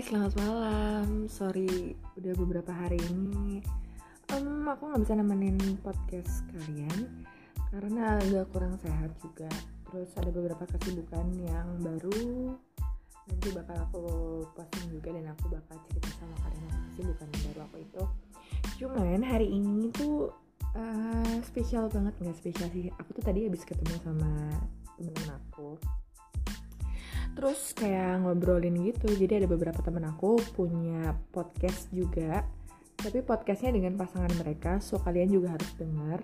Selamat malam. Sorry, udah beberapa hari ini um, aku nggak bisa nemenin podcast kalian karena agak kurang sehat juga. Terus ada beberapa kesibukan yang baru nanti bakal aku posting juga dan aku bakal cerita sama kalian apa kesibukan yang baru aku itu. Cuman hari ini tuh uh, spesial banget nggak spesial sih. Aku tuh tadi habis ketemu sama temen-temen aku terus kayak ngobrolin gitu jadi ada beberapa temen aku punya podcast juga. Tapi podcastnya dengan pasangan mereka so kalian juga harus dengar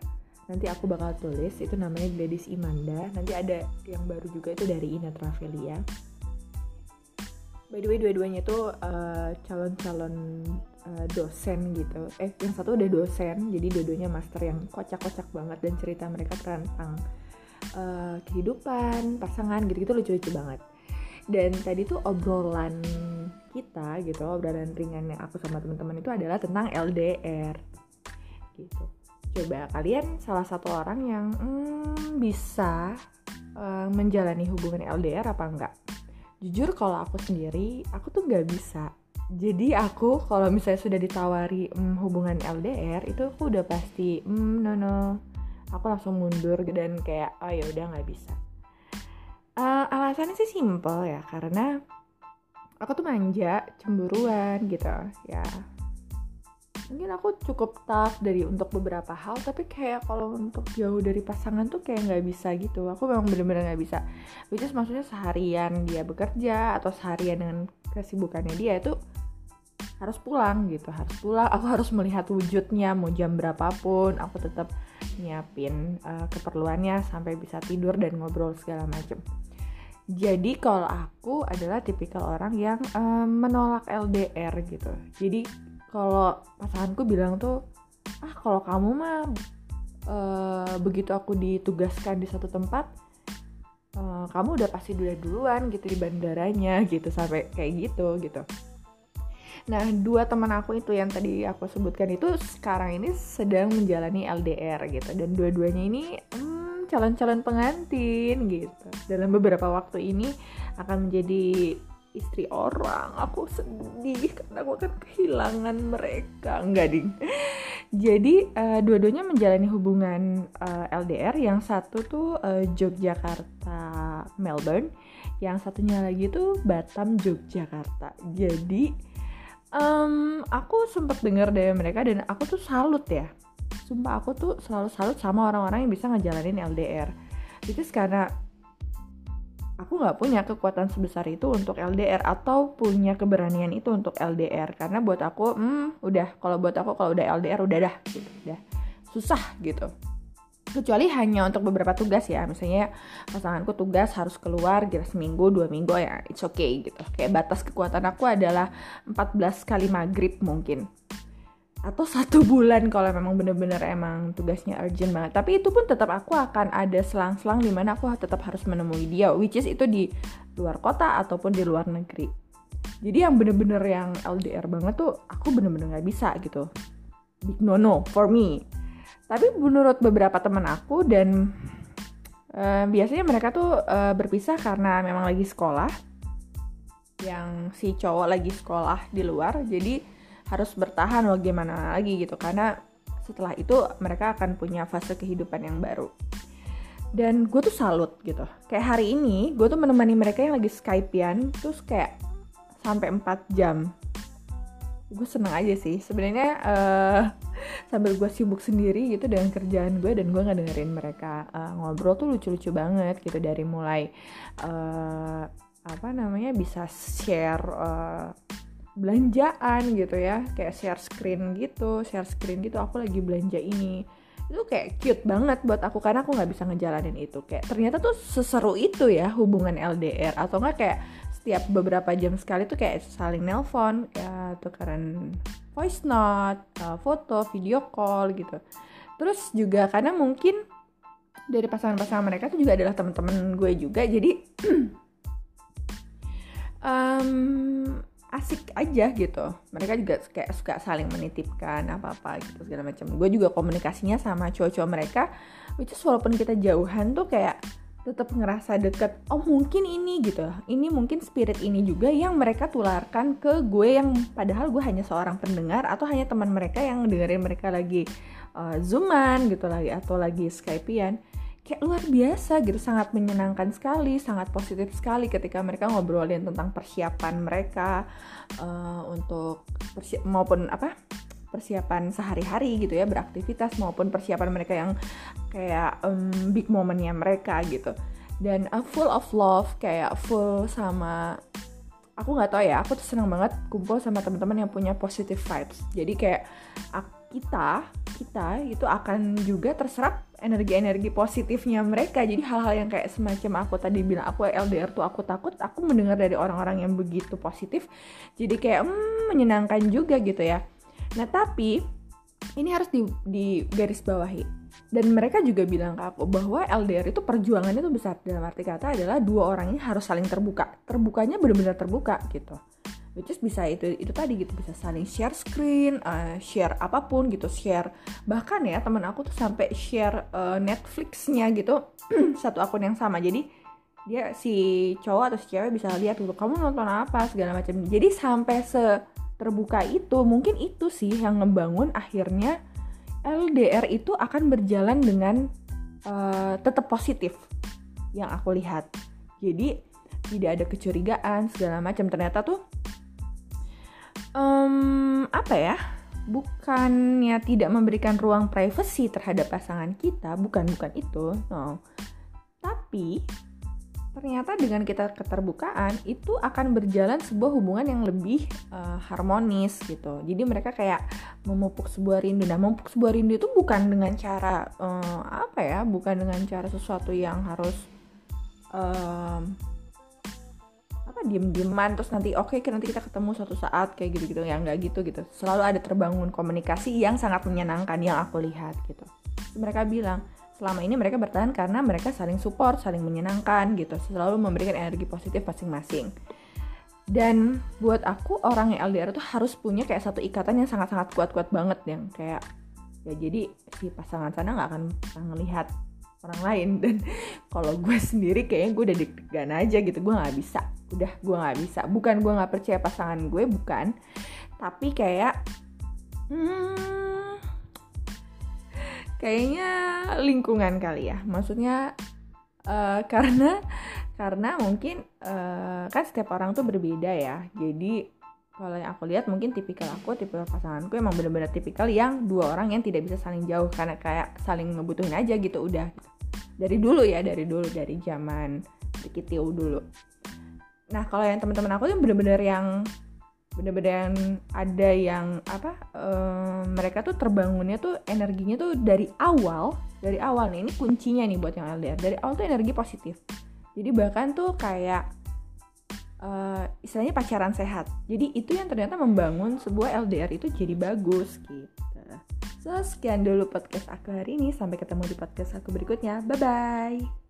nanti aku bakal tulis itu namanya Gladys Imanda. Nanti ada yang baru juga itu dari Ina Travelia. By the way dua-duanya itu uh, calon-calon uh, dosen gitu. Eh yang satu udah dosen jadi dua-duanya master yang kocak-kocak banget dan cerita mereka tentang uh, kehidupan pasangan gitu-gitu lucu-lucu banget dan tadi tuh obrolan kita gitu obrolan ringannya aku sama teman-teman itu adalah tentang LDR gitu. Coba kalian salah satu orang yang hmm, bisa uh, menjalani hubungan LDR apa enggak? Jujur kalau aku sendiri aku tuh nggak bisa. Jadi aku kalau misalnya sudah ditawari hmm, hubungan LDR itu aku udah pasti hmm, no no. Aku langsung mundur dan kayak oh ya udah nggak bisa uh, alasannya sih simple ya karena aku tuh manja cemburuan gitu ya. Mungkin aku cukup tough dari untuk beberapa hal tapi kayak kalau untuk jauh dari pasangan tuh kayak nggak bisa gitu. Aku memang bener-bener nggak bisa. Which is maksudnya seharian dia bekerja atau seharian dengan kesibukannya dia itu harus pulang gitu harus pulang. Aku harus melihat wujudnya mau jam berapapun aku tetap nyiapin uh, keperluannya sampai bisa tidur dan ngobrol segala macem jadi kalau aku adalah tipikal orang yang um, menolak LDR gitu. Jadi kalau pasanganku bilang tuh, ah kalau kamu mah uh, begitu aku ditugaskan di satu tempat, uh, kamu udah pasti udah duluan gitu di bandaranya gitu sampai kayak gitu gitu. Nah, dua teman aku itu yang tadi aku sebutkan itu sekarang ini sedang menjalani LDR gitu. Dan dua-duanya ini hmm, calon-calon pengantin gitu. Dalam beberapa waktu ini akan menjadi istri orang. Aku sedih karena aku akan kehilangan mereka. Enggak ding. Jadi uh, dua-duanya menjalani hubungan uh, eh, LDR yang satu tuh uh, Yogyakarta Melbourne. Yang satunya lagi tuh Batam Yogyakarta. Jadi um, aku sempat dengar dari mereka dan aku tuh salut ya. Sumpah aku tuh selalu salut sama orang-orang yang bisa ngejalanin LDR itu karena aku nggak punya kekuatan sebesar itu untuk LDR atau punya keberanian itu untuk LDR karena buat aku hmm udah. Kalau buat aku kalau udah LDR udah dah. Gitu udah. Susah gitu kecuali hanya untuk beberapa tugas ya. Misalnya pasanganku tugas harus keluar kira seminggu dua minggu ya it's okay gitu. Kayak batas kekuatan aku adalah 14 kali maghrib mungkin. Atau satu bulan kalau memang bener-bener emang tugasnya urgent banget. Tapi itu pun tetap aku akan ada selang-selang di mana aku tetap harus menemui dia which is itu di luar kota ataupun di luar negeri. Jadi yang bener-bener yang LDR banget tuh aku bener-bener nggak bisa gitu. Big no no for me tapi menurut beberapa teman aku dan uh, biasanya mereka tuh uh, berpisah karena memang lagi sekolah yang si cowok lagi sekolah di luar jadi harus bertahan bagaimana lagi gitu. Karena setelah itu mereka akan punya fase kehidupan yang baru. Dan gue tuh salut gitu. Kayak hari ini gue tuh menemani mereka yang lagi skypean terus kayak sampai 4 jam gue seneng aja sih. Sebenarnya uh, sambil gue sibuk sendiri gitu dengan kerjaan gue dan gue nggak dengerin mereka uh, ngobrol tuh lucu-lucu banget gitu dari mulai uh, apa namanya bisa share uh, belanjaan gitu ya. Kayak share screen gitu share screen gitu aku lagi belanja ini. Itu kayak cute banget buat aku karena aku nggak bisa ngejalanin itu. Kayak ternyata tuh seseru itu ya hubungan LDR atau enggak kayak setiap beberapa jam sekali tuh kayak saling nelpon ya tukeran voice note uh, foto video call gitu. Terus juga karena mungkin dari pasangan-pasangan mereka tuh juga adalah teman-teman gue juga jadi um, asik aja gitu. Mereka juga kayak suka saling menitipkan apa apa gitu segala macam. Gue juga komunikasinya sama cowok-cowok mereka which is walaupun kita jauhan tuh kayak tetap ngerasa deket oh mungkin ini gitu. Ini mungkin spirit ini juga yang mereka tularkan ke gue yang padahal gue hanya seorang pendengar atau hanya teman mereka yang dengerin mereka lagi uh, zooman gitu lagi atau lagi skypean. Kayak luar biasa gitu sangat menyenangkan sekali sangat positif sekali ketika mereka ngobrolin tentang persiapan mereka uh, untuk persi maupun apa persiapan sehari-hari gitu ya beraktivitas maupun persiapan mereka yang kayak um, big momennya mereka gitu. Dan uh, full of love kayak full sama aku nggak tahu ya aku tuh senang banget kumpul sama teman-teman yang punya positive vibes. Jadi kayak kita kita itu akan juga terserap energi-energi positifnya mereka. Jadi hal-hal yang kayak semacam aku tadi bilang aku LDR tuh aku takut aku mendengar dari orang-orang yang begitu positif. Jadi kayak hmm, menyenangkan juga gitu ya Nah tapi ini harus di, di garis bawahi. Dan mereka juga bilang ke aku bahwa LDR itu perjuangannya itu besar. Dalam arti kata adalah dua orang ini harus saling terbuka. Terbukanya benar-benar terbuka gitu. Which is bisa itu itu tadi gitu. Bisa saling share screen uh, share apa pun gitu share. Bahkan ya teman aku tuh sampai share uh, Netflixnya gitu satu akun yang sama. Jadi dia si cowok atau si cewek bisa lihat dulu kamu nonton apa? segala macam. Jadi sampai se terbuka itu mungkin itu sih yang ngebangun akhirnya LDR itu akan berjalan dengan uh, tetap positif yang aku lihat. Jadi tidak ada kecurigaan segala macam. Ternyata tuh um, apa ya bukannya tidak memberikan ruang privacy terhadap pasangan kita bukan bukan itu no. Tapi ternyata dengan kita keterbukaan itu akan berjalan sebuah hubungan yang lebih uh, harmonis gitu. Jadi mereka kayak memupuk sebuah rindu. Nah, memupuk sebuah rindu itu bukan dengan cara uh, apa ya? Bukan dengan cara sesuatu yang harus um, apa diem-dieman terus nanti oke okay, nanti kita ketemu suatu saat kayak gitu-gitu yang nggak gitu gitu. Selalu ada terbangun komunikasi yang sangat menyenangkan yang aku lihat gitu. Mereka bilang selama ini mereka bertahan karena mereka saling support, saling menyenangkan gitu, selalu memberikan energi positif masing-masing. Dan buat aku orang yang LDR itu harus punya kayak satu ikatan yang sangat-sangat kuat-kuat banget. Yang kayak ya jadi si pasangan sana nggak akan melihat orang lain. Dan kalau gue sendiri kayaknya gue udah deg-degan aja gitu. Gue nggak bisa. Udah gue nggak bisa. Bukan gue nggak percaya pasangan gue bukan. Tapi kayak hmm, kayaknya lingkungan kali ya. Maksudnya uh, karena karena mungkin uh, kan setiap orang tuh berbeda ya. Jadi kalau yang aku lihat mungkin tipikal aku tipikal pasanganku emang benar-benar tipikal yang dua orang yang tidak bisa saling jauh. Karena kayak saling ngebutuhin aja gitu udah. Dari dulu ya dari dulu dari zaman dikit dulu. Nah kalau yang teman-teman aku tuh bener-bener yang bener-bener ada yang apa um, mereka tuh terbangunnya tuh energinya tuh dari awal dari awal nih ini kuncinya nih buat yang LDR dari awal tuh energi positif. Jadi bahkan tuh kayak uh, istilahnya pacaran sehat. Jadi itu yang ternyata membangun sebuah LDR itu jadi bagus gitu. So sekian dulu podcast aku hari ini. Sampai ketemu di podcast aku berikutnya. Bye bye